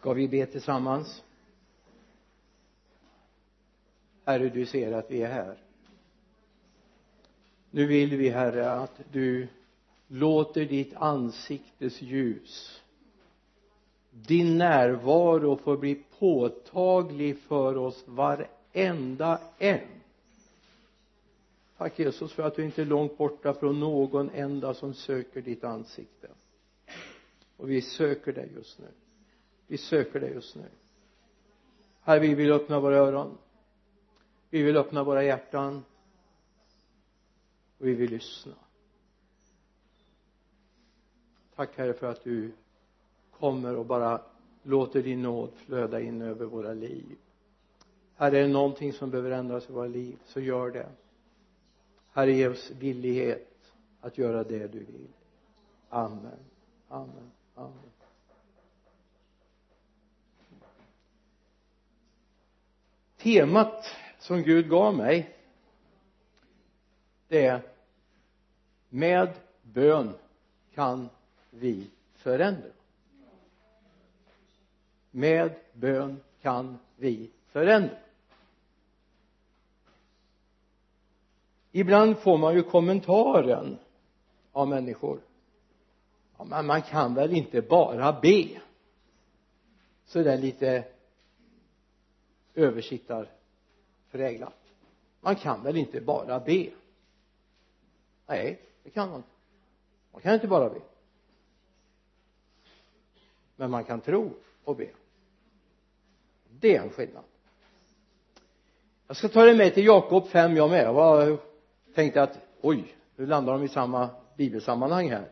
ska vi be tillsammans? Herre du ser att vi är här. Nu vill vi herre att du låter ditt ansiktes ljus din närvaro får bli påtaglig för oss varenda en. Tack Jesus för att du inte är långt borta från någon enda som söker ditt ansikte. Och vi söker dig just nu vi söker dig just nu. Herre vi vill öppna våra öron. Vi vill öppna våra hjärtan. Och vi vill lyssna. Tack herre för att du kommer och bara låter din nåd flöda in över våra liv. Herre är det någonting som behöver ändras i våra liv så gör det. Herre ge oss villighet att göra det du vill. Amen. Amen. Amen. Temat som Gud gav mig det är med bön kan vi förändra. Med bön kan vi förändra. Ibland får man ju kommentaren av människor. Ja, men man kan väl inte bara be? Så där lite översittarpräglat man kan väl inte bara be? Nej det kan man inte. Man kan inte bara be. Men man kan tro och be. Det är en skillnad. Jag ska ta dig med till Jakob 5 jag med. Jag var, tänkte att oj nu landar de i samma bibelsammanhang här.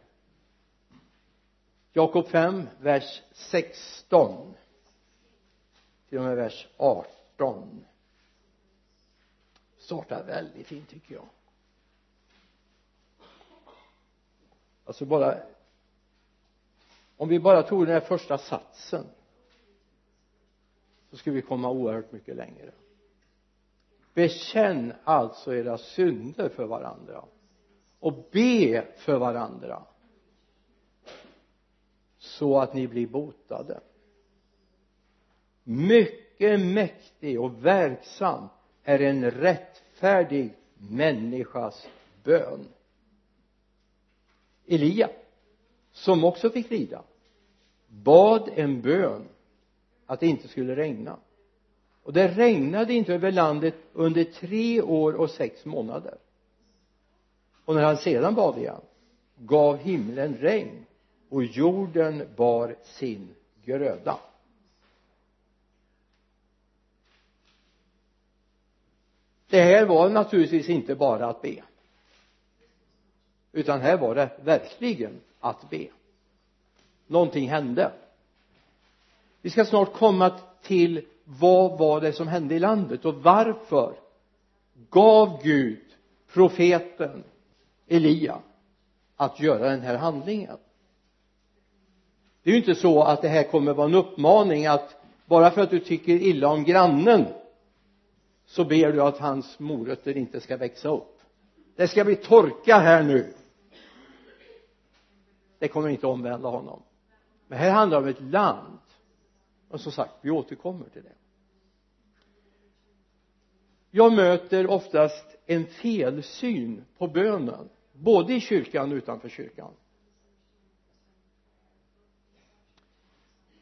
Jakob 5 vers 16 till och med vers 18 startar väldigt fint tycker jag. Alltså bara om vi bara tog den här första satsen så skulle vi komma oerhört mycket längre. Bekänn alltså era synder för varandra och be för varandra så att ni blir botade mycket mäktig och verksam är en rättfärdig människas bön. Elia som också fick lida bad en bön att det inte skulle regna. Och det regnade inte över landet under tre år och sex månader. Och när han sedan bad igen gav himlen regn och jorden bar sin gröda. Det här var naturligtvis inte bara att be. Utan här var det verkligen att be. Någonting hände. Vi ska snart komma till vad var det som hände i landet och varför gav Gud profeten Elia att göra den här handlingen. Det är ju inte så att det här kommer vara en uppmaning att bara för att du tycker illa om grannen så ber du att hans morötter inte ska växa upp. Det ska bli torka här nu. Det kommer inte omvända honom. Men här handlar det om ett land. Och som sagt vi återkommer till det. Jag möter oftast en felsyn på bönen både i kyrkan och utanför kyrkan.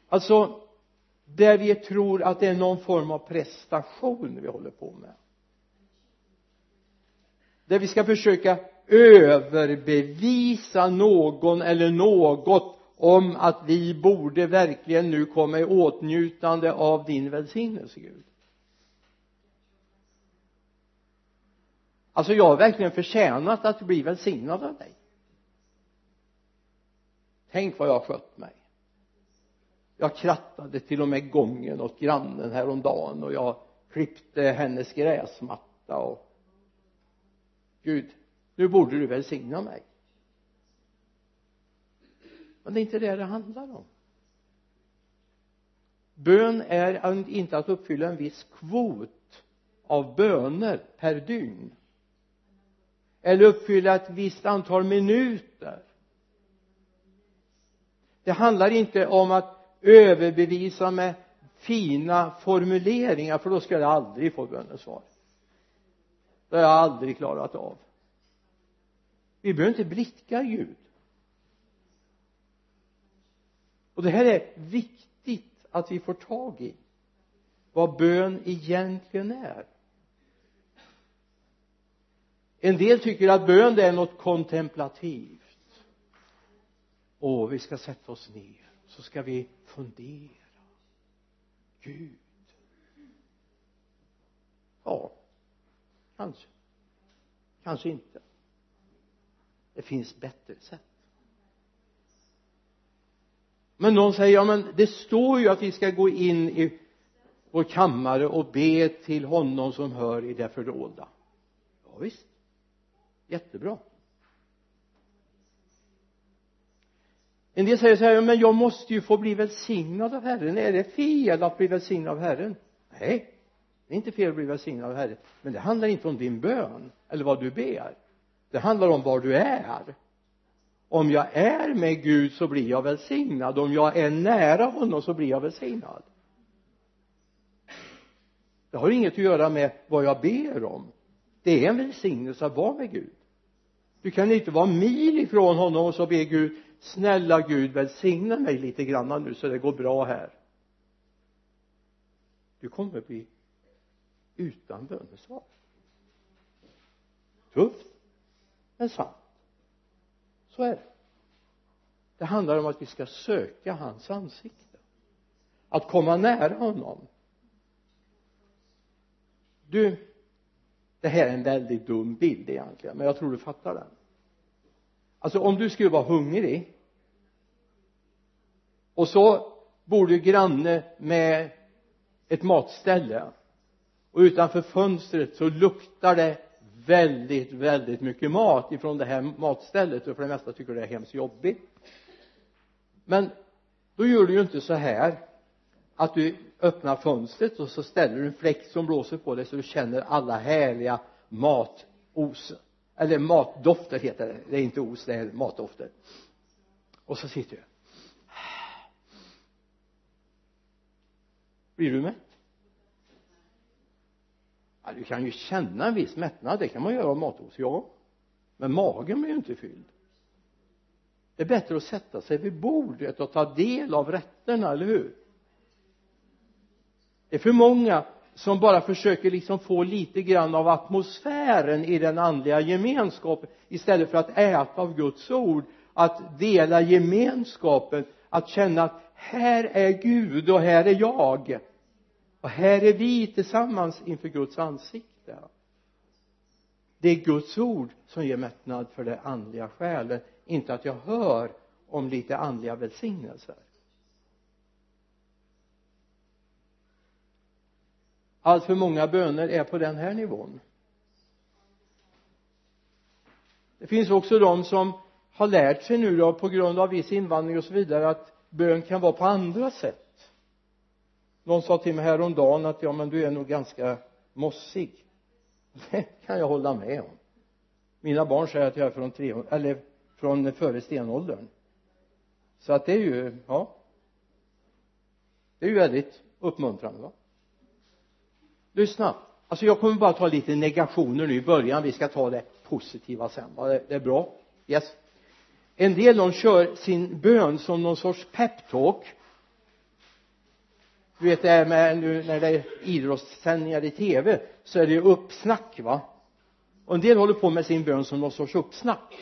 Alltså där vi tror att det är någon form av prestation vi håller på med. Där vi ska försöka överbevisa någon eller något om att vi borde verkligen nu komma i åtnjutande av din välsignelse Gud. Alltså jag har verkligen förtjänat att bli välsignad av dig. Tänk vad jag har skött mig jag krattade till och med gången åt grannen häromdagen och jag klippte hennes gräsmatta och Gud nu borde du välsigna mig. Men det är inte det det handlar om. Bön är inte att uppfylla en viss kvot av böner per dygn. Eller uppfylla ett visst antal minuter. Det handlar inte om att överbevisa med fina formuleringar för då ska jag aldrig få bönesvar. Det har jag aldrig klarat av. Vi behöver inte blicka Gud. Och det här är viktigt att vi får tag i vad bön egentligen är. En del tycker att bön det är något kontemplativt. Åh vi ska sätta oss ner så ska vi fundera. Gud. Ja kanske. Kanske inte. Det finns bättre sätt. Men någon säger ja men det står ju att vi ska gå in i vår kammare och be till honom som hör i det fördolda. Ja, visst. Jättebra. En del säger så här men jag måste ju få bli välsignad av Herren. Är det fel att bli välsignad av Herren. Nej det är inte fel att bli välsignad av Herren. Men det handlar inte om din bön eller vad du ber. Det handlar om var du är. Om jag är med Gud så blir jag välsignad. Om jag är nära honom så blir jag välsignad. Det har inget att göra med vad jag ber om. Det är en välsignelse att vara med Gud. Du kan inte vara mil ifrån honom och så be Gud snälla Gud välsigna mig lite grann nu så det går bra här. Du kommer bli utan bönesvar. Tufft men sant. Så är det. Det handlar om att vi ska söka hans ansikte. Att komma nära honom. Du det här är en väldigt dum bild egentligen men jag tror du fattar den alltså om du skulle vara hungrig och så bor du granne med ett matställe och utanför fönstret så luktar det väldigt väldigt mycket mat ifrån det här matstället och för det mesta tycker det är hemskt jobbigt. Men då gör du ju inte så här att du öppnar fönstret och så ställer du en fläkt som blåser på dig så du känner alla härliga matos eller matdofter heter det. Det är inte os det är matdofter. Och så sitter du blir du mätt? Ja, du kan ju känna en viss mättnad. Det kan man göra av matos ja. Men magen blir ju inte fylld. Det är bättre att sätta sig vid bordet och ta del av rätterna, eller hur? Det är för många som bara försöker liksom få lite grann av atmosfären i den andliga gemenskapen istället för att äta av Guds ord att dela gemenskapen att känna att här är Gud och här är jag. Och här är vi tillsammans inför Guds ansikte. Det är Guds ord som ger mättnad för den andliga själen inte att jag hör om lite andliga välsignelser. Allt för många böner är på den här nivån. Det finns också de som har lärt sig nu då på grund av viss invandring och så vidare att bön kan vara på andra sätt. Någon sa till mig häromdagen att ja men du är nog ganska mossig. Det kan jag hålla med om. Mina barn säger att jag är från tre, eller från före stenåldern. Så att det är ju ja. Det är ju väldigt uppmuntrande va? Lyssna. Alltså jag kommer bara ta lite negationer nu i början. Vi ska ta det positiva sen. Va det, det är bra. Yes. En del de kör sin bön som någon sorts peptalk. Du vet det här med nu när det är idrottssändningar i tv så är det ju uppsnack va? Och en del håller på med sin bön som någon sorts uppsnack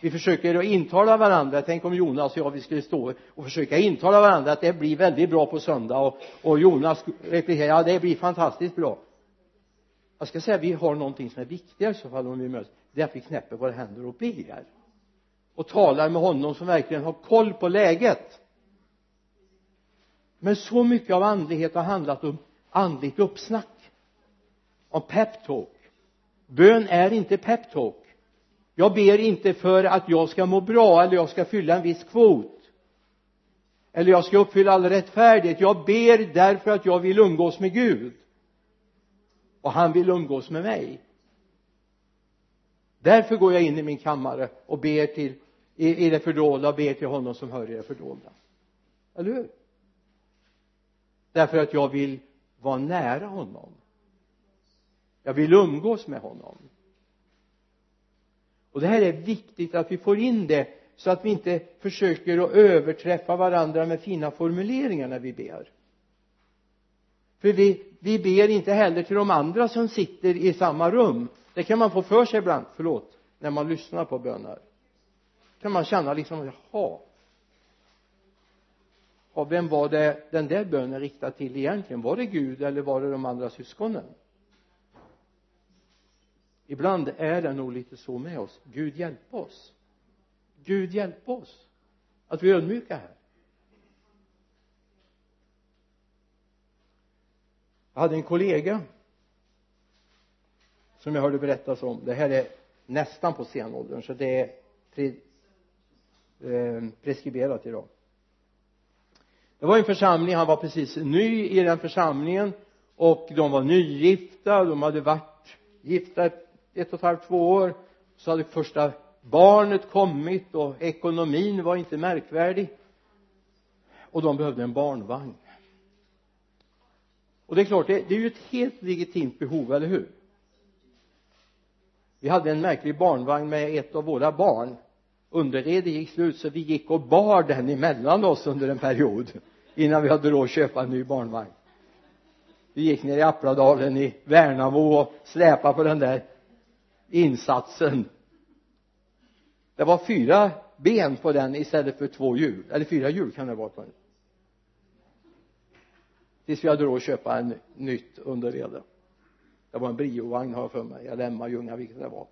vi försöker att intala varandra. Tänk om Jonas och jag vi skulle stå och försöka intala varandra att det blir väldigt bra på söndag och, och Jonas replikerar ja det blir fantastiskt bra. Jag ska säga vi har någonting som är viktigare i så fall om vi möts. Det är att vi knäpper våra händer och ber. Och talar med honom som verkligen har koll på läget. Men så mycket av andlighet har handlat om andligt uppsnack. Om peptalk bön är inte peptalk jag ber inte för att jag ska må bra eller jag ska fylla en viss kvot. Eller jag ska uppfylla all rättfärdighet. Jag ber därför att jag vill umgås med Gud. Och han vill umgås med mig. Därför går jag in i min kammare och ber till i, i det fördolda och ber till honom som hör i det fördolda. Eller hur? Därför att jag vill vara nära honom. Jag vill umgås med honom och det här är viktigt att vi får in det så att vi inte försöker att överträffa varandra med fina formuleringar när vi ber. För vi, vi ber inte heller till de andra som sitter i samma rum. Det kan man få för sig ibland, förlåt när man lyssnar på böner. Kan man känna liksom jaha. Och vem var det den där bönen riktad till egentligen? Var det Gud eller var det de andra syskonen? Ibland är det nog lite så med oss. Gud hjälp oss. Gud hjälp oss att vi är ödmjuka här. Jag hade en kollega som jag hörde berättas om. Det här är nästan på senåldern så det är pre, eh, preskriberat idag. Det var en församling han var precis ny i den församlingen och de var nygifta de hade varit gifta ett, ett och ett halvt två år så hade första barnet kommit och ekonomin var inte märkvärdig. Och de behövde en barnvagn. Och det är klart det, det är ju ett helt legitimt behov, eller hur? Vi hade en märklig barnvagn med ett av våra barn. Underredet gick slut så vi gick och bar den emellan oss under en period innan vi hade råd att köpa en ny barnvagn. Vi gick ner i Appladalen i Värnamo och släpade på den där insatsen. Det var fyra ben på den istället för två hjul. Eller fyra hjul kan det vara på den. Tills vi hade råd att köpa en nytt underrede. Det var en briovagn har jag för mig. Eller Emma Ljunga vilket det var.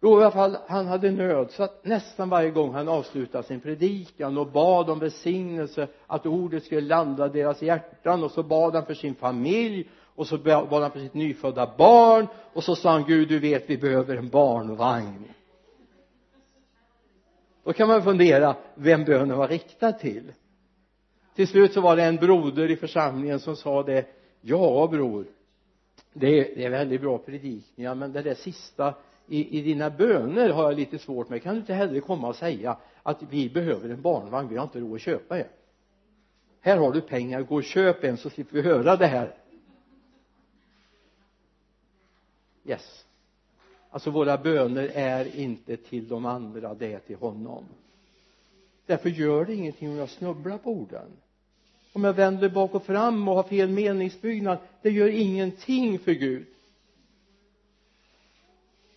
Då i alla fall han hade nöd. Så att nästan varje gång han avslutade sin predikan och bad om välsignelse att ordet skulle landa deras hjärtan och så bad han för sin familj och så bad han för sitt nyfödda barn och så sa han Gud du vet vi behöver en barnvagn. Då kan man fundera vem bönen var riktad till? Till slut så var det en broder i församlingen som sa det ja bror det är, det är väldigt bra predikningar men det där sista i, i dina böner har jag lite svårt med. Kan du inte hellre komma och säga att vi behöver en barnvagn vi har inte råd att köpa en? Här har du pengar gå och köp en så slipper vi höra det här. Yes. Alltså våra böner är inte till de andra det är till honom. Därför gör det ingenting om jag snubblar på orden. Om jag vänder bak och fram och har fel meningsbyggnad det gör ingenting för Gud.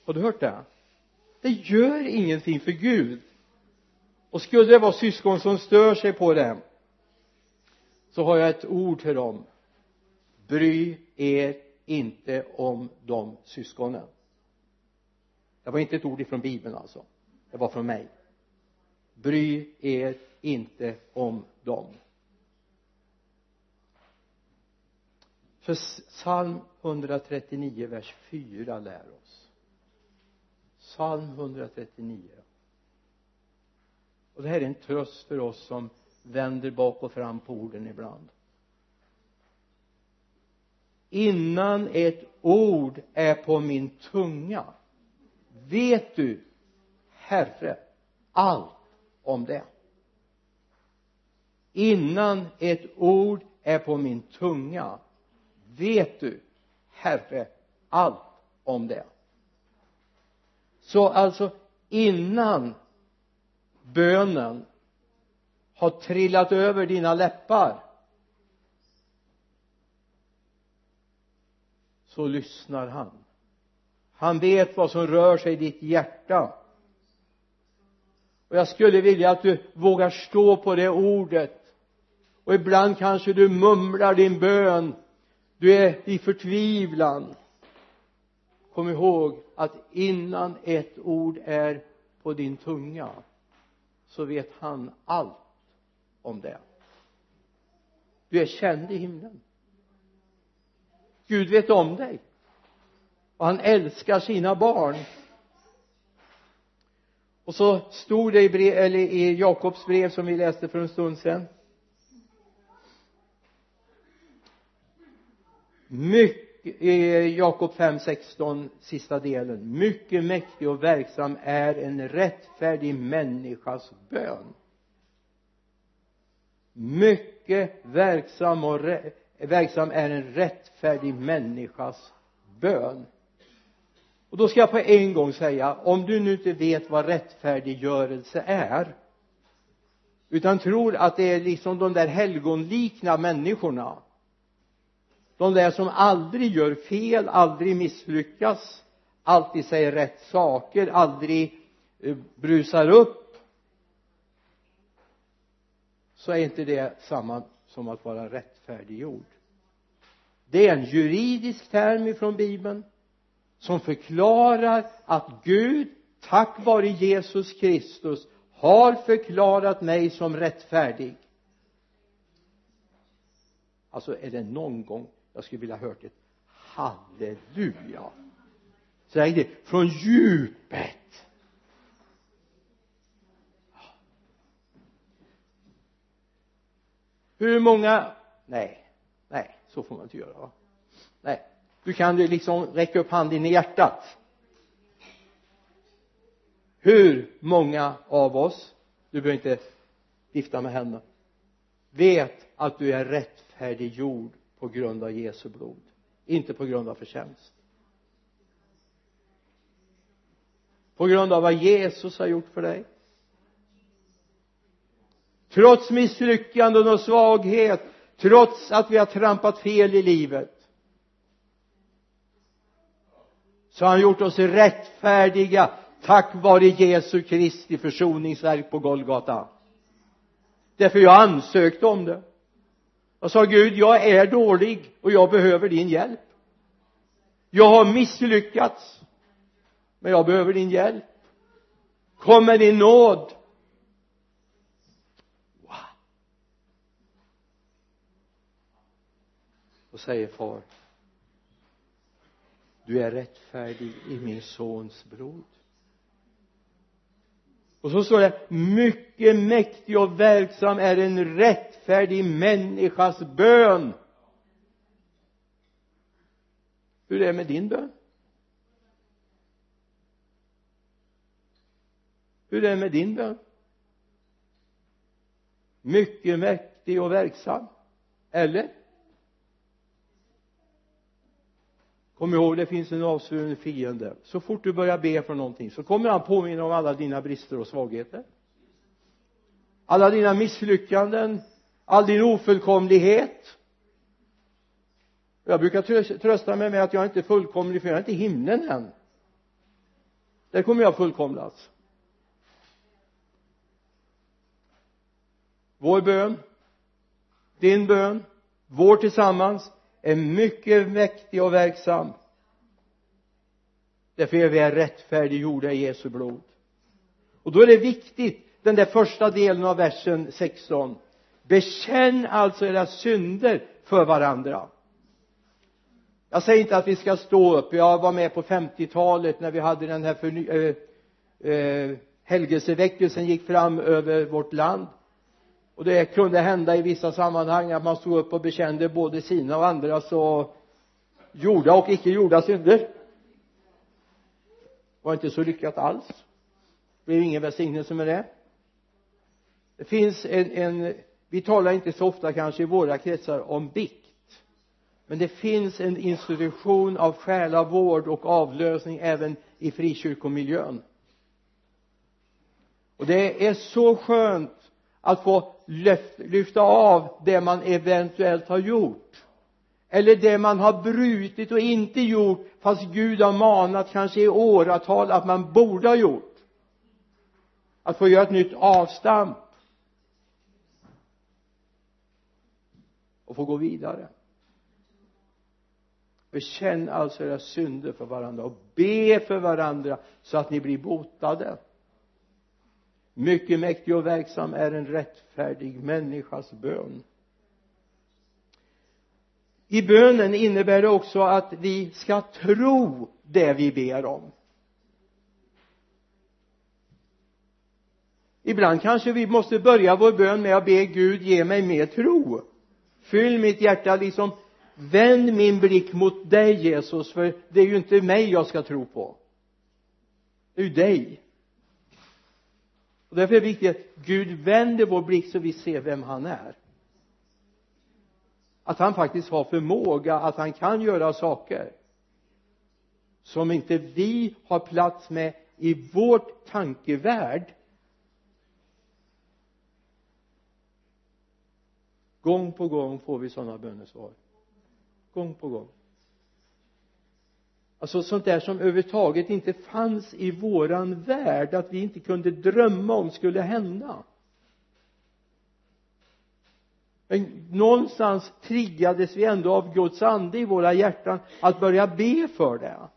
Har du hört det? Det gör ingenting för Gud. Och skulle det vara syskon som stör sig på det så har jag ett ord till dem. Bry er inte om de syskonen. Det var inte ett ord ifrån bibeln alltså. Det var från mig. Bry er inte om dem. För psalm 139 vers 4 lär oss. Psalm 139 och det här är en tröst för oss som vänder bak och fram på orden ibland innan ett ord är på min tunga. Vet du herre allt om det? Innan ett ord är på min tunga vet du herre allt om det? Så alltså innan bönen har trillat över dina läppar så lyssnar han. Han vet vad som rör sig i ditt hjärta. Och jag skulle vilja att du vågar stå på det ordet. Och ibland kanske du mumlar din bön. Du är i förtvivlan. Kom ihåg att innan ett ord är på din tunga så vet han allt om det. Du är känd i himlen. Gud vet om dig. Och han älskar sina barn. Och så stod det i, brev, eller i Jakobs brev som vi läste för en stund sedan. Mycket i Jakob 5.16 sista delen. Mycket mäktig och verksam är en rättfärdig människas bön. Mycket verksam och verksam är en rättfärdig människas bön. Och då ska jag på en gång säga om du nu inte vet vad rättfärdiggörelse är utan tror att det är liksom de där helgonlikna människorna de där som aldrig gör fel, aldrig misslyckas alltid säger rätt saker, aldrig eh, brusar upp så är inte det samma som att vara rättfärdiggjord det är en juridisk term ifrån bibeln som förklarar att Gud tack vare Jesus Kristus har förklarat mig som rättfärdig. Alltså är det någon gång jag skulle vilja hört ett halleluja? Säg det från djupet. Hur många nej. Nej så får man inte göra va? Nej. Du kan ju liksom räcka upp handen i hjärtat. Hur många av oss du behöver inte vifta med händerna vet att du är rättfärdiggjord på grund av Jesu blod inte på grund av förtjänst? På grund av vad Jesus har gjort för dig? Trots misslyckanden och svaghet trots att vi har trampat fel i livet så har han gjort oss rättfärdiga tack vare Jesu Kristi försoningsverk på Golgata. Därför jag ansökte om det. Jag sa Gud jag är dålig och jag behöver din hjälp. Jag har misslyckats men jag behöver din hjälp. Kom med din nåd. Och säger far du är rättfärdig i min sons blod. Och så står det mycket mäktig och verksam är en rättfärdig människas bön. Hur är det med din bön? Hur är det med din bön? Mycket mäktig och verksam eller? Kom ihåg det finns en avsvuren fiende. Så fort du börjar be för någonting så kommer han påminna om alla dina brister och svagheter. Alla dina misslyckanden all din ofullkomlighet. Jag brukar trösta mig med att jag inte är fullkomlig för jag är inte i himlen än. Där kommer jag fullkomlas. Vår bön din bön vår tillsammans är mycket mäktig och verksam. Därför är vi rättfärdiggjorda i Jesu blod. Och då är det viktigt den där första delen av versen 16 bekänn alltså era synder för varandra. Jag säger inte att vi ska stå upp. Jag var med på 50-talet när vi hade den här förny- eh, eh, äh, äh, helgelseväckelsen gick fram över vårt land och det kunde hända i vissa sammanhang att man stod upp och bekände både sina och andras och gjorda och icke gjorda synder. Var inte så lyckat alls. Det blev ingen välsignelse med det. Det finns en, en vi talar inte så ofta kanske i våra kretsar om bikt. Men det finns en institution av själavård och avlösning även i frikyrkomiljön. Och det är så skönt att få lyfta av det man eventuellt har gjort. Eller det man har brutit och inte gjort fast Gud har manat kanske i åratal att man borde ha gjort. Att få göra ett nytt avstamp. Och få gå vidare. Bekänn alltså era synder för varandra och be för varandra så att ni blir botade mycket mäktig och verksam är en rättfärdig människas bön. I bönen innebär det också att vi ska tro det vi ber om. Ibland kanske vi måste börja vår bön med att be Gud ge mig mer tro. Fyll mitt hjärta liksom. Vänd min blick mot dig Jesus för det är ju inte mig jag ska tro på. Det är ju dig och därför är det viktigt att Gud vänder vår blick så vi ser vem han är. Att han faktiskt har förmåga att han kan göra saker som inte vi har plats med i vårt tankevärld. Gång på gång får vi sådana bönesvar. Gång på gång alltså sånt där som överhuvudtaget inte fanns i våran värld att vi inte kunde drömma om skulle hända. Men någonstans triggades vi ändå av Guds ande i våra hjärtan att börja be för det.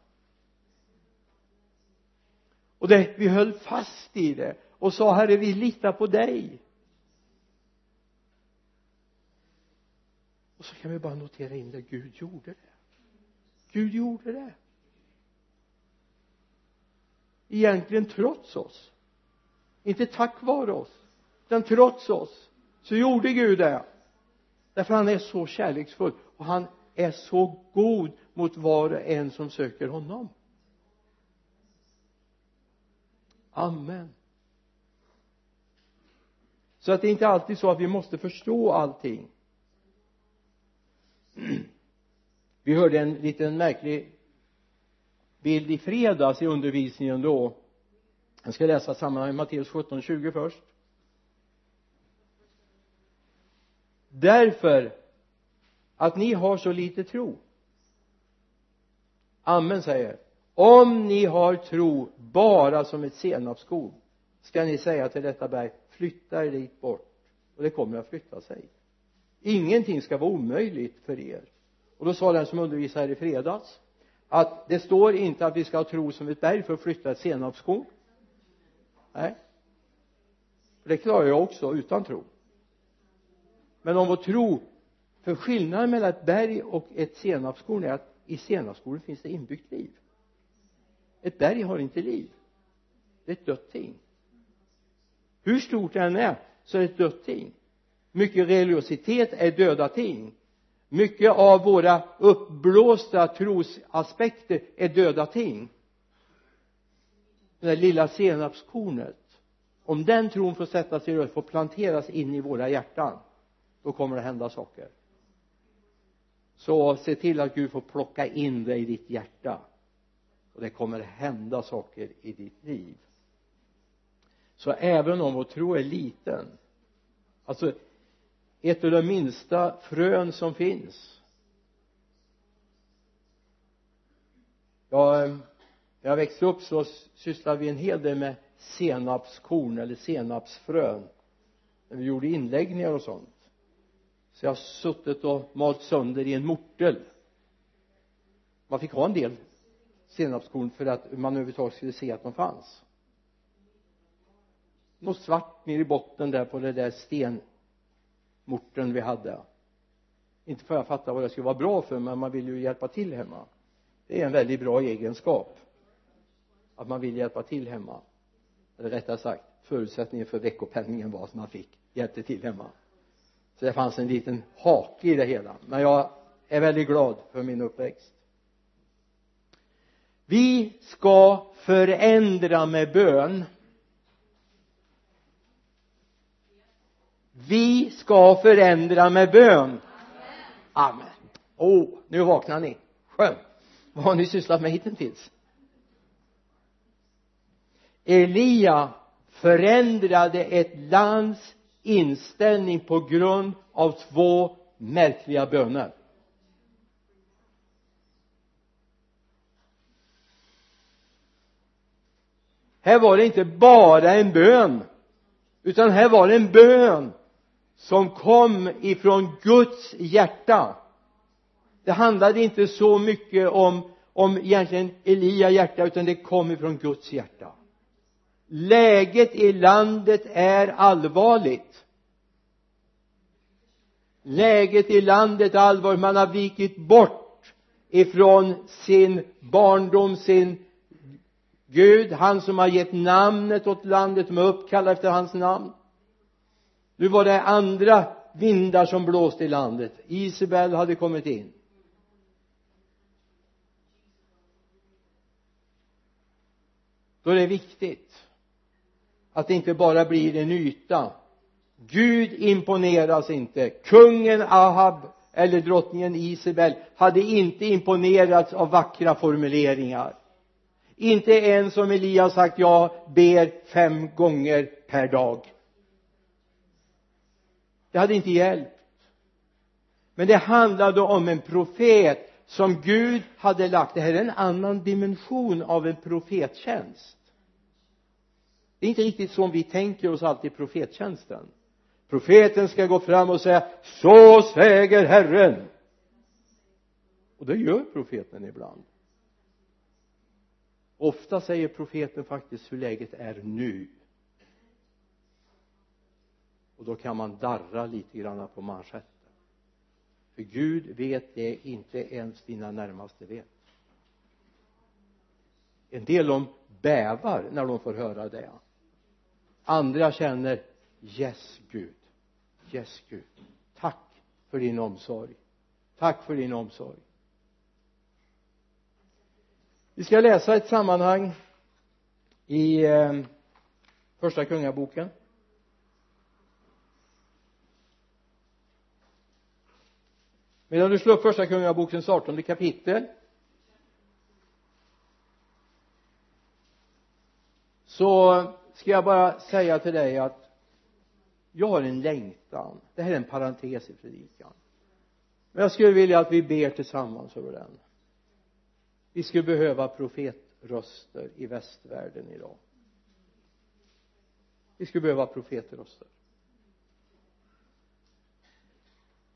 Och det, vi höll fast i det och sa herre vi litar på dig. Och så kan vi bara notera in det. Gud gjorde det. Gud gjorde det egentligen trots oss. Inte tack vare oss utan trots oss. Så gjorde Gud det. Därför han är så kärleksfull och han är så god mot var och en som söker honom. Amen. Så att det är inte alltid så att vi måste förstå allting. Vi hörde en liten märklig bild i fredags i undervisningen då? Jag ska läsa sammanhanget Matteus 17, 20 först. Därför att ni har så lite tro. Amen säger. Om ni har tro bara som ett senapskorn ska ni säga till detta berg flytta er dit bort. Och det kommer att flytta sig. Ingenting ska vara omöjligt för er. Och då sa den som undervisade här i fredags att det står inte att vi ska ha tro som ett berg för att flytta ett senapskorn nej. Det klarar jag också utan tro. Men om vår tro för skillnaden mellan ett berg och ett senapskorn är att i senapskornet finns det inbyggt liv. Ett berg har inte liv. Det är ett dött ting. Hur stort det än är så är det ett dött ting. Mycket religiositet är döda ting mycket av våra uppblåsta trosaspekter är döda ting. Det där lilla senapskornet om den tron får sättas i rörelse, får planteras in i våra hjärtan då kommer det hända saker. Så se till att Gud får plocka in det i ditt hjärta och det kommer hända saker i ditt liv. Så även om vår tro är liten alltså ett av de minsta frön som finns. Ja eh, när jag växte upp så sysslade vi en hel del med senapskorn eller senapsfrön. När vi gjorde inläggningar och sånt. Så jag har suttit och malt sönder i en mortel. Man fick ha en del senapskorn för att man överhuvudtaget skulle se att de fanns. Något svart nere i botten där på det där sten morten vi hade. Inte för att fatta vad det skulle vara bra för men man vill ju hjälpa till hemma. Det är en väldigt bra egenskap att man vill hjälpa till hemma. Eller rättare sagt förutsättningen för veckopenningen var att man fick hjälpte till hemma. Så det fanns en liten hake i det hela. Men jag är väldigt glad för min uppväxt. Vi ska förändra med bön. Vi ska förändra med bön. Amen. Åh oh, nu vaknar ni. Skönt. Vad har ni sysslat med hittills? Elia förändrade ett lands inställning på grund av två märkliga böner. Här var det inte bara en bön utan här var det en bön som kom ifrån Guds hjärta. Det handlade inte så mycket om om egentligen Elia hjärta utan det kom ifrån Guds hjärta. Läget i landet är allvarligt. Läget i landet är allvarligt. Man har vikit bort ifrån sin barndom sin Gud han som har gett namnet åt landet som är uppkallad efter hans namn nu var det andra vindar som blåste i landet. Isabel hade kommit in. Då är det viktigt att det inte bara blir en yta. Gud imponeras inte. Kungen Ahab eller drottningen Isabel hade inte imponerats av vackra formuleringar. Inte ens om Elias sagt jag ber fem gånger per dag det hade inte hjälpt. Men det handlade om en profet som Gud hade lagt. Det här är en annan dimension av en profettjänst det är inte riktigt som vi tänker oss alltid profettjänsten profeten ska gå fram och säga så säger Herren. Och det gör profeten ibland. Ofta säger profeten faktiskt hur läget är nu och då kan man darra lite grann på manschetten. För Gud vet det inte ens dina närmaste vet. En del de bävar när de får höra det. Andra känner yes Gud. Yes Gud. Tack för din omsorg. Tack för din omsorg. Vi ska läsa ett sammanhang i eh, första kungaboken. Medan du slår upp första kungabokens artonde kapitel så ska jag bara säga till dig att jag har en längtan. Det här är en parentes i predikan. Men jag skulle vilja att vi ber tillsammans över den. Vi skulle behöva profetröster i västvärlden idag. Vi skulle behöva profetröster.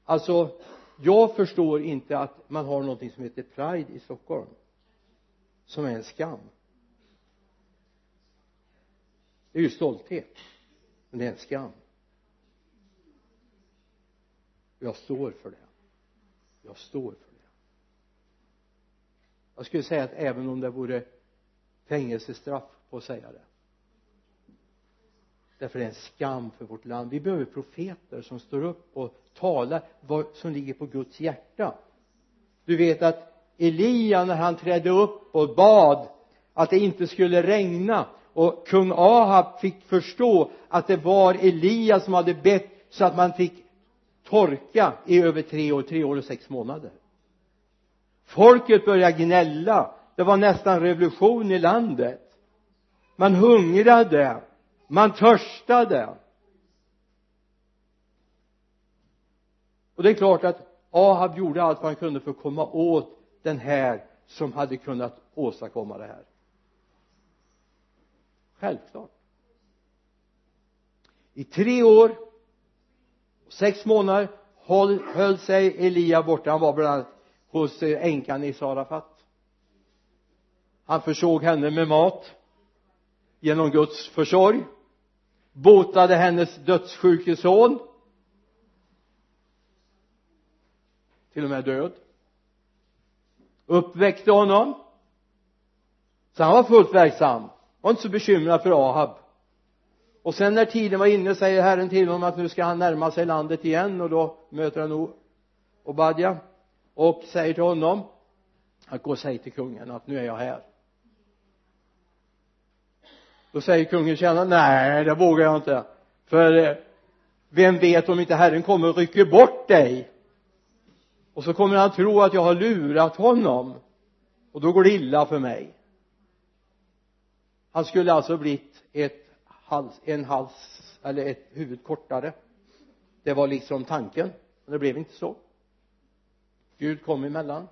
Alltså jag förstår inte att man har någonting som heter Pride i Stockholm som är en skam. Det är ju stolthet men det är en skam. Jag står för det. Jag står för det. Jag skulle säga att även om det vore fängelsestraff på att säga det därför är det en skam för vårt land. Vi behöver profeter som står upp och talar vad som ligger på Guds hjärta. Du vet att Elia när han trädde upp och bad att det inte skulle regna och kung Ahab fick förstå att det var Elia som hade bett så att man fick torka i över tre år, tre år och sex månader. Folket började gnälla. Det var nästan revolution i landet. Man hungrade man törstade. Och det är klart att Ahab gjorde allt vad han kunde för att komma åt den här som hade kunnat åstadkomma det här. Självklart. I tre år och sex månader höll, höll sig Elia borta. Han var bland annat hos eh, änkan i Sarafat. Han försåg henne med mat genom Guds försorg botade hennes dödssjuke son. Till och med död. Uppväckte honom. Så han var fullt verksam. Var inte så bekymrad för Ahab. Och sen när tiden var inne säger Herren till honom att nu ska han närma sig landet igen. Och då möter han Obadja och säger till honom att gå och säg till kungen att nu är jag här då säger kungen tjänaren nej det vågar jag inte. För eh, vem vet om inte Herren kommer och rycker bort dig? Och så kommer han tro att jag har lurat honom. Och då går det illa för mig. Han skulle alltså blivit ett hals, en hals eller ett huvud kortare. Det var liksom tanken men det blev inte så. Gud kom emellan.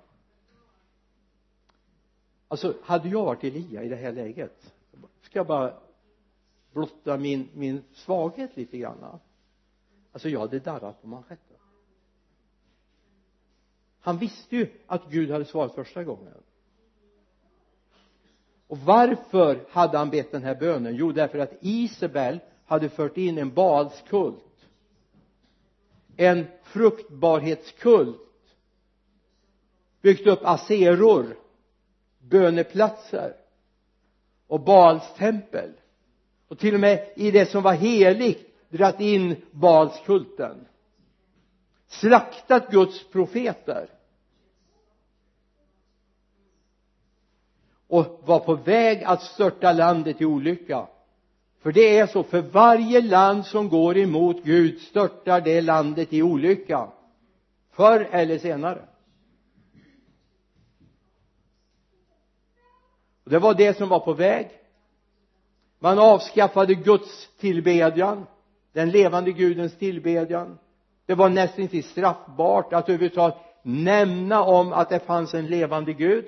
Alltså hade jag varit Elia i det här läget ska jag bara blotta min, min svaghet lite grann. Alltså jag hade darrat på manschetten. Han visste ju att Gud hade svarat första gången. Och varför hade han bett den här bönen? Jo därför att Isabel hade fört in en balskult en fruktbarhetskult. Byggt upp aseror böneplatser och Baals tempel. Och till och med i det som var heligt dratt in Balskulten slaktat Guds profeter. Och var på väg att störta landet i olycka. För det är så för varje land som går emot Gud störtar det landet i olycka. Förr eller senare. Det var det som var på väg. Man avskaffade Guds tillbedjan den levande gudens tillbedjan. Det var nästan straffbart att överhuvudtaget nämna om att det fanns en levande gud.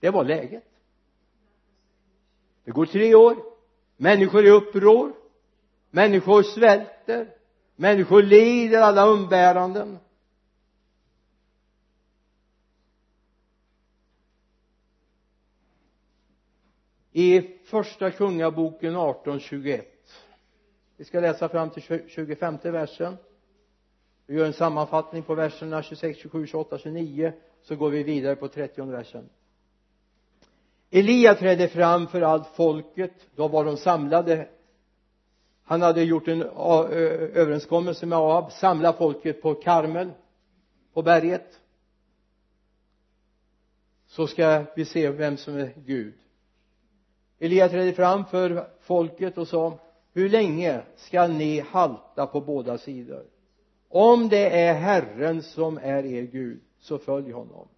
Det var läget. Det går tre år. Människor är i uppror. Människor svälter. Människor lider alla umbäranden. I första kungaboken 18.21 vi ska läsa fram till 25 versen. Vi gör en sammanfattning på verserna 26, 27, 28, 29 så går vi vidare på 30 versen. Elia trädde fram för allt folket. Då var de samlade. Han hade gjort en överenskommelse med Ahab. Samla folket på Karmel på berget. Så ska vi se vem som är Gud. Elia trädde fram för folket och sa hur länge ska ni halta på båda sidor? Om det är Herren som är er Gud så följ honom.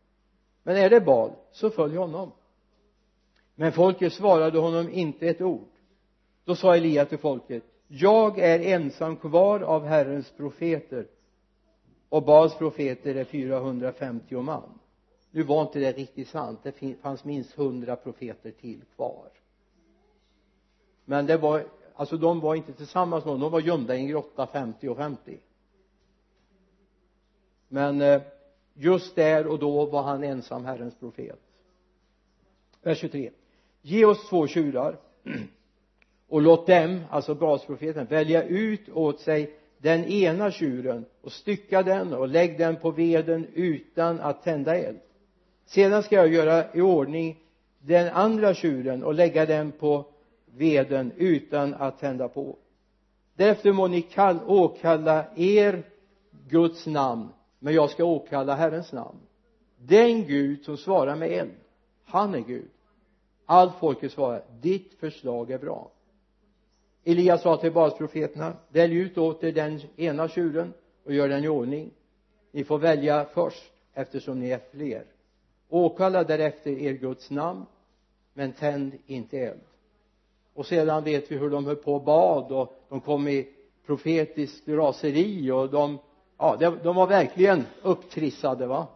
Men är det Bal så följ honom. Men folket svarade honom inte ett ord. Då sa Elia till folket jag är ensam kvar av Herrens profeter och Bals profeter är 450 man. Nu var inte det riktigt sant. Det fanns minst hundra profeter till kvar men det var alltså de var inte tillsammans med honom de var gömda i en grotta 50 och 50 men eh, just där och då var han ensam Herrens profet. Vers 23 ge oss två tjurar och låt dem, alltså basprofeten, välja ut åt sig den ena tjuren och stycka den och lägg den på veden utan att tända eld. Sedan ska jag göra i ordning den andra tjuren och lägga den på veden utan att tända på. Därefter må ni kall, åkalla er Guds namn men jag ska åkalla Herrens namn. Den Gud som svarar med eld. Han är Gud. Allt folket svarar ditt förslag är bra. Elias sa till Balsprofeterna välj ut åt er den ena tjuren och gör den i ordning. Ni får välja först eftersom ni är fler. Åkalla därefter er Guds namn men tänd inte eld och sedan vet vi hur de höll på och bad och de kom i profetiskt raseri och de ja de var verkligen upptrissade va?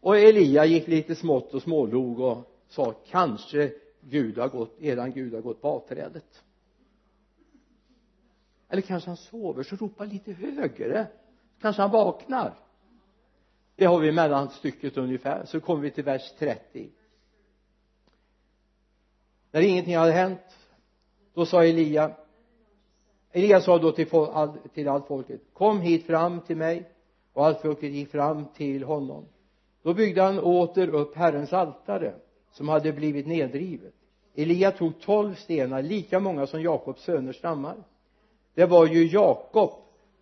Och Elia gick lite smått och smålog och sa kanske Gud har gått, eran Gud har gått på avträdet. Eller kanske han sover så ropa lite högre. Kanske han vaknar. Det har vi mellanstycket ungefär. Så kommer vi till vers 30 när ingenting hade hänt då sa Elia Elia sa då till, till allt folket kom hit fram till mig. Och allt folket gick fram till honom. Då byggde han åter upp Herrens altare som hade blivit nedrivet. Elia tog tolv stenar lika många som Jakobs söner stammar. Det var ju Jakob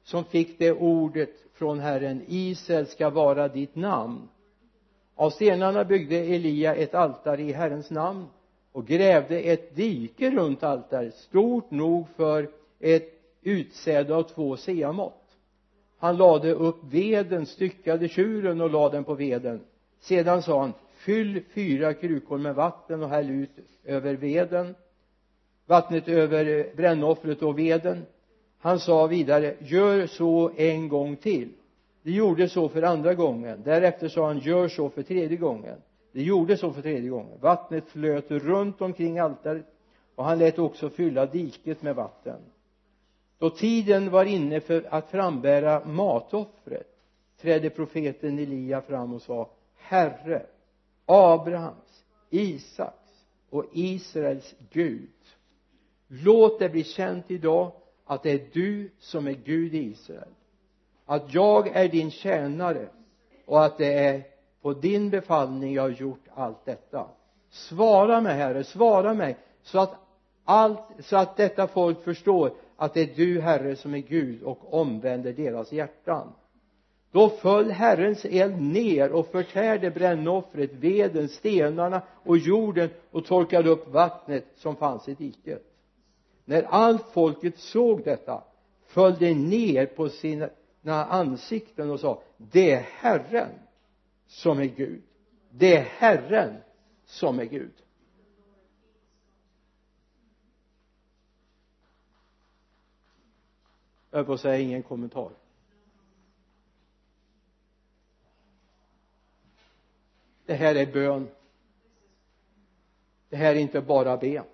som fick det ordet från Herren Israel ska vara ditt namn. Av stenarna byggde Elia ett altare i Herrens namn och grävde ett dike runt altaret stort nog för ett utsäde av två seamått han lade upp veden, styckade tjuren och lade den på veden. Sedan sa han fyll fyra krukor med vatten och häll ut över veden vattnet över brännoffret och veden. Han sa vidare gör så en gång till. De gjorde så för andra gången. Därefter sa han gör så för tredje gången det gjorde så för tredje gången. Vattnet flöt runt omkring altaret och han lät också fylla diket med vatten. Då tiden var inne för att frambära matoffret trädde profeten Elia fram och sa Herre Abrahams, Isaks och Israels Gud låt det bli känt idag att det är du som är Gud i Israel. Att jag är din tjänare och att det är på din befallning jag har gjort allt detta. Svara mig herre svara mig så att allt så att detta folk förstår att det är du herre som är Gud och omvänder deras hjärtan. Då föll Herrens eld ner och förtärde brännoffret, veden, stenarna och jorden och torkade upp vattnet som fanns i diket. När allt folket såg detta föll de ner på sina ansikten och sa det är Herren som är Gud. Det är Herren som är Gud. Jag höll på att säga ingen kommentar. Det här är bön. Det här är inte bara be.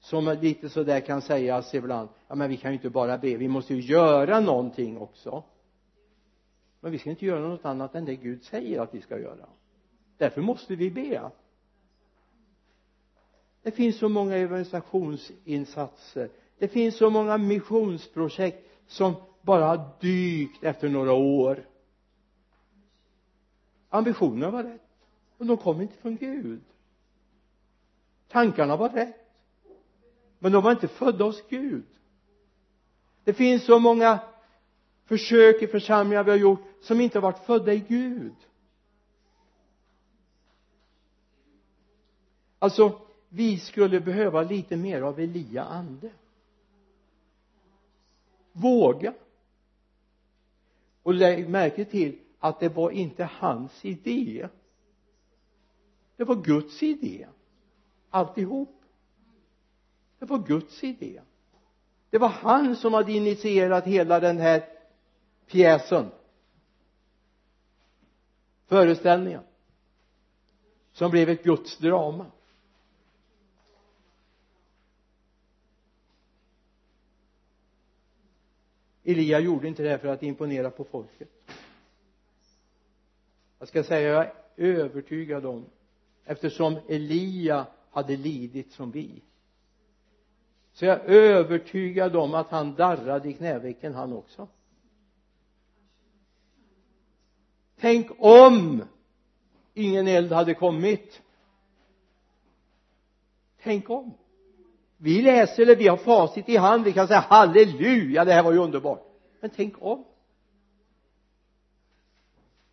Som lite sådär kan sägas ibland ja men vi kan ju inte bara be. Vi måste ju göra någonting också men vi ska inte göra något annat än det Gud säger att vi ska göra. Därför måste vi be. Det finns så många evangelisationsinsatser. Det finns så många missionsprojekt som bara har dykt efter några år. Ambitionerna var rätt och de kom inte från Gud. Tankarna var rätt men de var inte födda hos Gud. Det finns så många försök i församlingar vi har gjort som inte har varit födda i Gud. Alltså vi skulle behöva lite mer av Elia ande. Våga. Och lägg märke till att det var inte hans idé. Det var Guds idé. Alltihop. Det var Guds idé. Det var han som hade initierat hela den här pjäsen. Föreställningen. Som blev ett Guds drama. Elia gjorde inte det här för att imponera på folket. Jag ska säga jag är övertygad om eftersom Elia hade lidit som vi så jag är övertygad om att han darrade i knävecken han också. Tänk om ingen eld hade kommit. Tänk om. Vi läser eller vi har facit i hand vi kan säga halleluja det här var ju underbart. Men tänk om.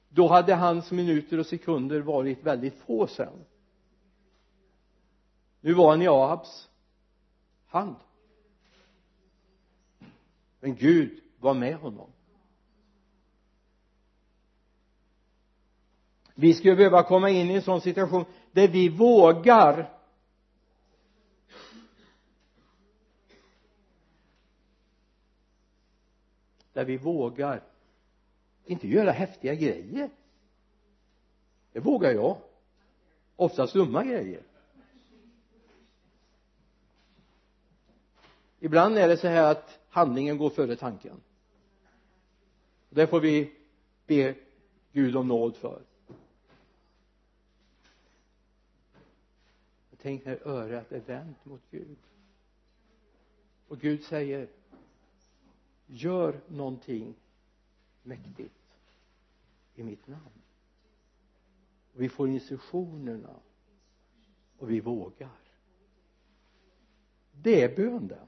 Då hade hans minuter och sekunder varit väldigt få sen. Nu var han i Ahabs hand. Men Gud var med honom. Vi skulle behöva komma in i en sån situation där vi vågar. Där vi vågar inte göra häftiga grejer. Det vågar jag. Oftast dumma grejer. Ibland är det så här att handlingen går före tanken. Det får vi be Gud om nåd för. Tänk när örat är vänt mot Gud. Och Gud säger gör någonting mäktigt i mitt namn. Och vi får instruktionerna och vi vågar. Det är bön det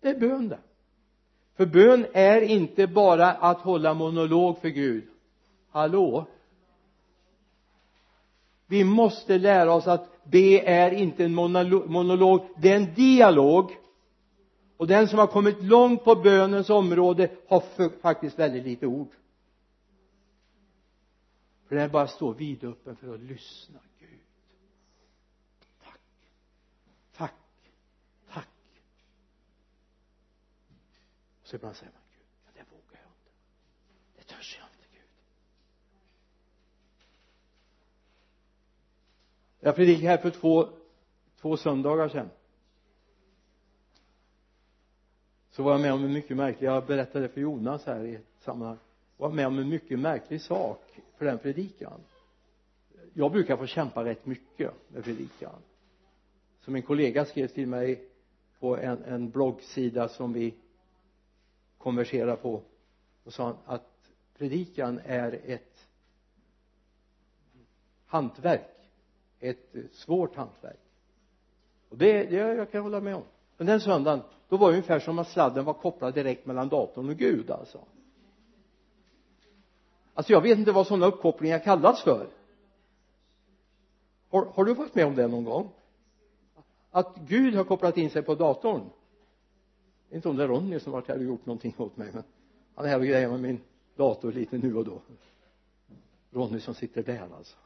det är bön det för bön är inte bara att hålla monolog för Gud. Hallå? Vi måste lära oss att be är inte en monolog. Det är en dialog. Och den som har kommit långt på bönens område har faktiskt väldigt lite ord. För den bara står vidöppen för att lyssna Gud. Tack. Tack. Tack. Och så ibland säger man Gud ja, det vågar jag inte. Det törs jag inte Gud jag predikade här för två två söndagar sedan. Så var jag med om en mycket märklig jag berättade för Jonas här i ett sammanhang. Var med om en mycket märklig sak för den predikan. Jag brukar få kämpa rätt mycket med predikan. Som en kollega skrev till mig på en, en bloggsida som vi konverserar på och sa att predikan är ett hantverk ett eh, svårt hantverk. Och det, det jag kan hålla med om. Men den söndagen då var det ungefär som att sladden var kopplad direkt mellan datorn och Gud alltså. Alltså jag vet inte vad sådana uppkopplingar kallas för. Har, har du varit med om det någon gång? Att Gud har kopplat in sig på datorn? Jag vet inte om det är Ronny som varit här och gjort någonting åt mig men han är här och grejer med min dator lite nu och då. Ronny som sitter där alltså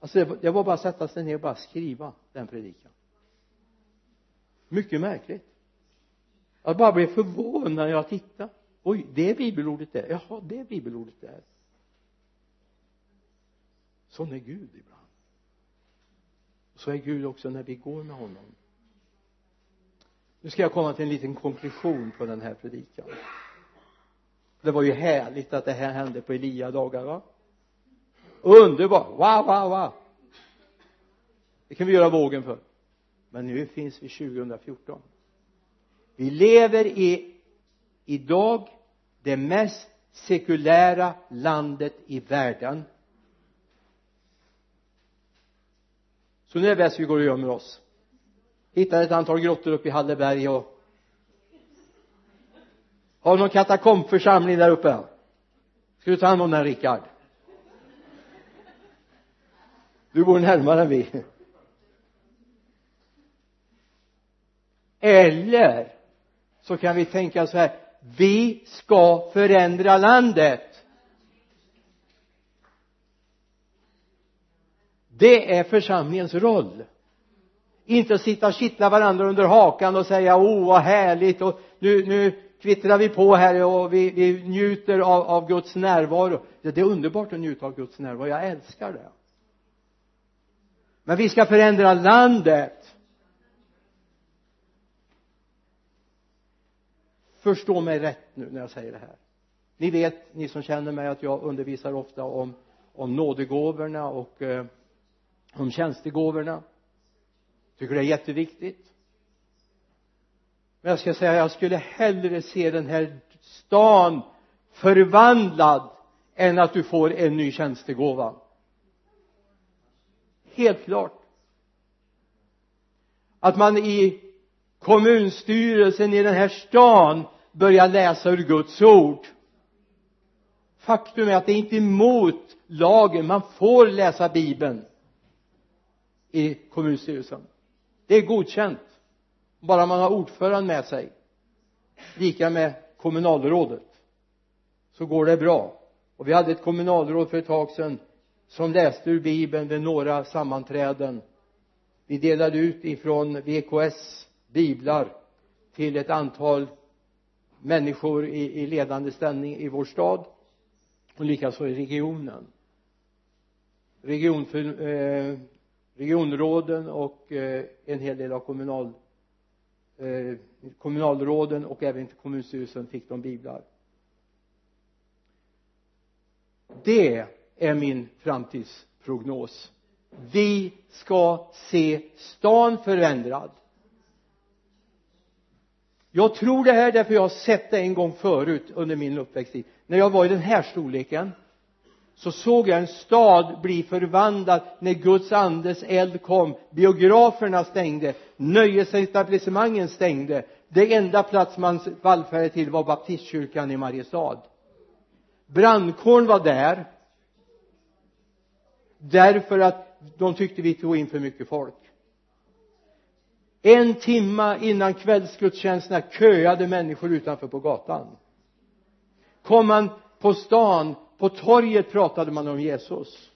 alltså det var bara att sätta sig ner och bara skriva den predikan. Mycket märkligt. Jag bara blev förvånad när jag tittade oj det är bibelordet där. Jaha det är bibelordet där. Sån är Gud ibland. Så är Gud också när vi går med honom. Nu ska jag komma till en liten konklusion på den här predikan. Det var ju härligt att det här hände på Elia dagar va? Underbart. Wow wow wow. Det kan vi göra vågen för. Men nu finns vi 2014 vi lever i idag det mest sekulära landet i världen. Så nu är det bäst vi går och gömmer oss. Hittar ett antal grottor uppe i Halleberg och har någon katakombförsamling där uppe? Ska du ta hand om den Rickard? Du bor närmare än vi. Eller så kan vi tänka så här vi ska förändra landet. Det är församlingens roll. Inte att sitta och kittla varandra under hakan och säga oh vad härligt och nu, nu kvittrar vi på här och vi, vi njuter av, av Guds närvaro. Det är underbart att njuta av Guds närvaro. Jag älskar det men vi ska förändra landet. Förstå mig rätt nu när jag säger det här. Ni vet ni som känner mig att jag undervisar ofta om om nådegåvorna och eh, om tjänstegåvorna. Tycker det är jätteviktigt. Men jag ska säga jag skulle hellre se den här stan förvandlad än att du får en ny tjänstegåva helt klart. Att man i kommunstyrelsen i den här stan börjar läsa ur Guds ord. Faktum är att det är inte emot lagen. Man får läsa bibeln i kommunstyrelsen. Det är godkänt. Bara man har ordföranden med sig lika med kommunalrådet så går det bra. Och vi hade ett kommunalråd för ett tag sedan som läste ur bibeln vid några sammanträden. Vi delade ut ifrån VKS biblar till ett antal människor i, i ledande ställning i vår stad och likaså i regionen. Region eh, regionråden och eh, en hel del av kommunal eh, kommunalråden och även kommunstyrelsen fick de biblar. Det är min framtidsprognos. Vi ska se stan förändrad. Jag tror det här därför jag har sett det en gång förut under min uppväxttid. När jag var i den här storleken så såg jag en stad bli förvandlad när Guds andes eld kom. Biograferna stängde. Nöjesetablissemangen stängde. Det enda plats man vallfärdade till var baptistkyrkan i Mariestad. Brandkåren var där därför att de tyckte vi tog in för mycket folk. En timma innan kvällsgudstjänsterna köade människor utanför på gatan. Kom man på stan på torget pratade man om Jesus.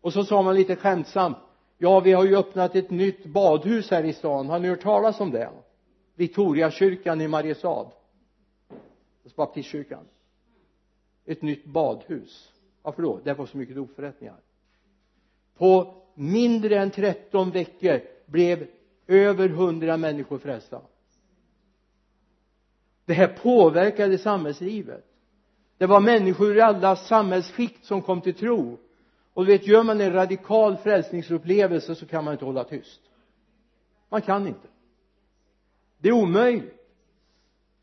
Och så sa man lite skämtsamt ja vi har ju öppnat ett nytt badhus här i stan. Har ni hört talas om det? Victoriakyrkan i Mariestad. Baptistkyrkan. Ett nytt badhus. Varför då det var så mycket dopförrättningar på mindre än 13 veckor blev över 100 människor frälsta. Det här påverkade samhällslivet. Det var människor i alla samhällsskikt som kom till tro. Och du vet gör man en radikal frälsningsupplevelse så kan man inte hålla tyst. Man kan inte. Det är omöjligt.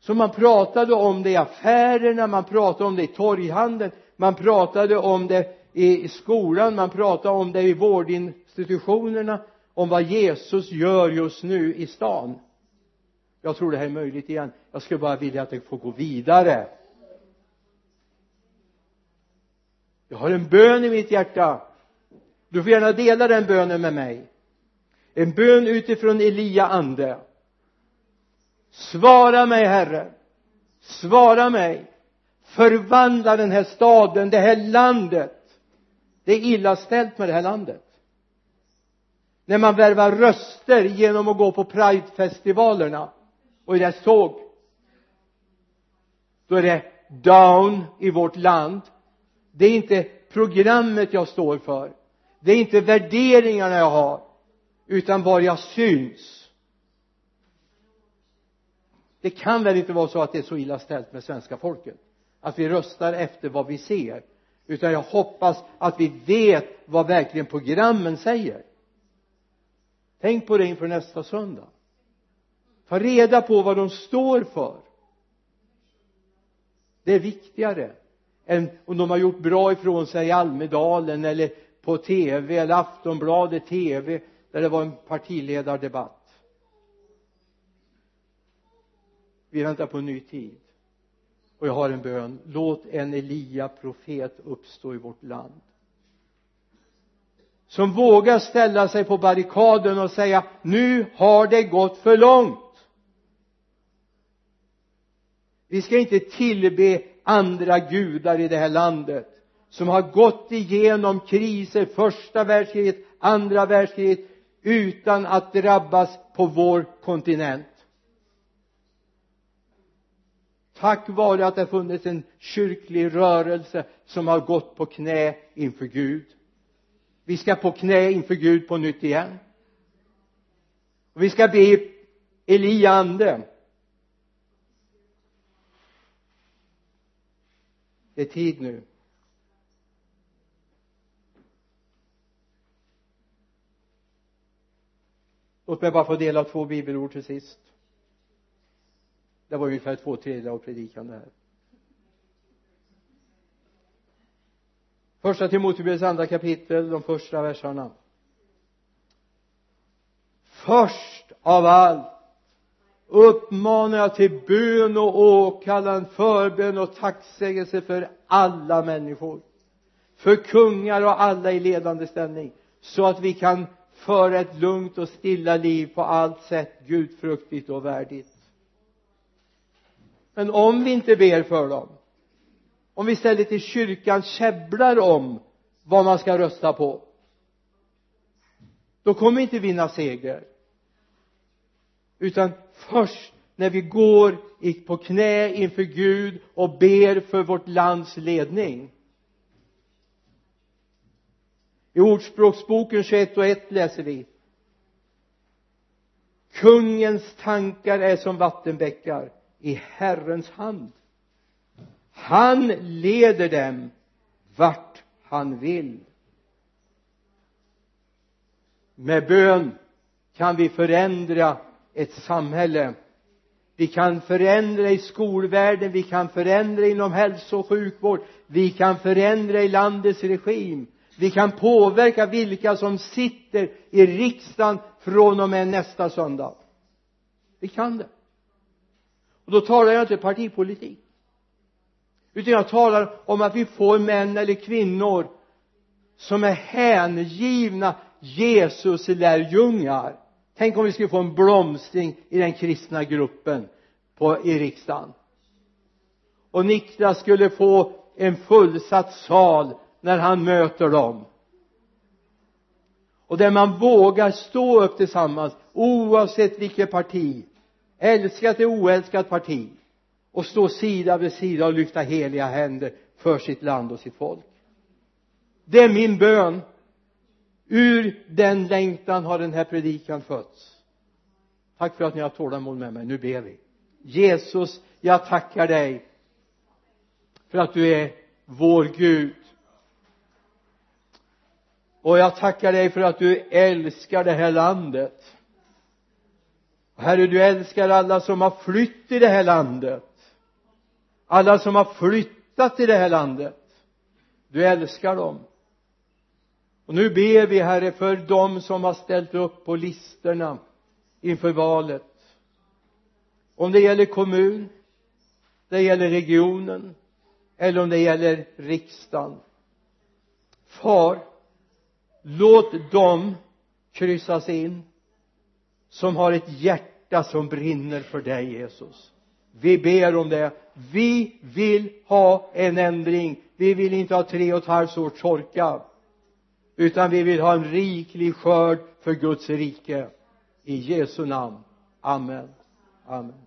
Så man pratade om det i affärerna man pratade om det i torghandeln man pratade om det i skolan man pratar om det i vårdinstitutionerna om vad Jesus gör just nu i stan. Jag tror det här är möjligt igen. Jag skulle bara vilja att det får gå vidare. Jag har en bön i mitt hjärta. Du får gärna dela den bönen med mig. En bön utifrån Elia ande. Svara mig herre. Svara mig. Förvandla den här staden, det här landet det är illa ställt med det här landet. När man värvar röster genom att gå på pridefestivalerna och i deras tåg då är det down i vårt land. Det är inte programmet jag står för. Det är inte värderingarna jag har utan var jag syns. Det kan väl inte vara så att det är så illa ställt med svenska folket att vi röstar efter vad vi ser utan jag hoppas att vi vet vad verkligen programmen säger. Tänk på det inför nästa söndag. Ta reda på vad de står för. Det är viktigare än om de har gjort bra ifrån sig i Almedalen eller på tv eller Aftonbladet tv där det var en partiledardebatt. Vi väntar på en ny tid och jag har en bön. Låt en Elia profet uppstå i vårt land. Som vågar ställa sig på barrikaden och säga nu har det gått för långt. Vi ska inte tillbe andra gudar i det här landet som har gått igenom kriser första världskriget andra världskriget utan att drabbas på vår kontinent tack vare att det har funnits en kyrklig rörelse som har gått på knä inför Gud. Vi ska på knä inför Gud på nytt igen. Och vi ska be Eliande. det är tid nu. Låt mig bara få dela två bibelord till sist det var ungefär två tredjedelar av predikan det här. Första Timoteus andra kapitel de första verserna. Först av allt uppmanar jag till bön och åkallan förbön och tacksägelse för alla människor för kungar och alla i ledande ställning så att vi kan föra ett lugnt och stilla liv på allt sätt gudfruktigt och värdigt men om vi inte ber för dem om vi istället i kyrkan käbblar om vad man ska rösta på då kommer vi inte vinna seger utan först när vi går på knä inför Gud och ber för vårt lands ledning. I ordspråksboken 21 och 1 läser vi. Kungens tankar är som vattenbäckar i Herrens hand. Han leder dem vart han vill. Med bön kan vi förändra ett samhälle. Vi kan förändra i skolvärlden vi kan förändra inom hälso och sjukvård vi kan förändra i landets regim. Vi kan påverka vilka som sitter i riksdagen från och med nästa söndag. Vi kan det och då talar jag inte partipolitik. Utan jag talar om att vi får män eller kvinnor som är hängivna Jesus lärjungar. Tänk om vi skulle få en blomstring i den kristna gruppen på, i riksdagen. Och Niklas skulle få en fullsatt sal när han möter dem. Och där man vågar stå upp tillsammans oavsett vilket parti älskat ett oälskat parti och stå sida vid sida och lyfta heliga händer för sitt land och sitt folk. Det är min bön. Ur den längtan har den här predikan fötts. Tack för att ni har tålamod med mig. Nu ber vi. Jesus jag tackar dig för att du är vår Gud. Och jag tackar dig för att du älskar det här landet herre du älskar alla som har flytt i det här landet. Alla som har flyttat i det här landet. Du älskar dem. Och nu ber vi herre för dem som har ställt upp på listorna inför valet. Om det gäller kommun det gäller regionen eller om det gäller riksdagen. Far låt dem kryssas in som har ett hjärta som brinner för dig Jesus. Vi ber om det. Vi vill ha en ändring. Vi vill inte ha tre och ett halvt års torka utan vi vill ha en riklig skörd för Guds rike. I Jesu namn. Amen. Amen.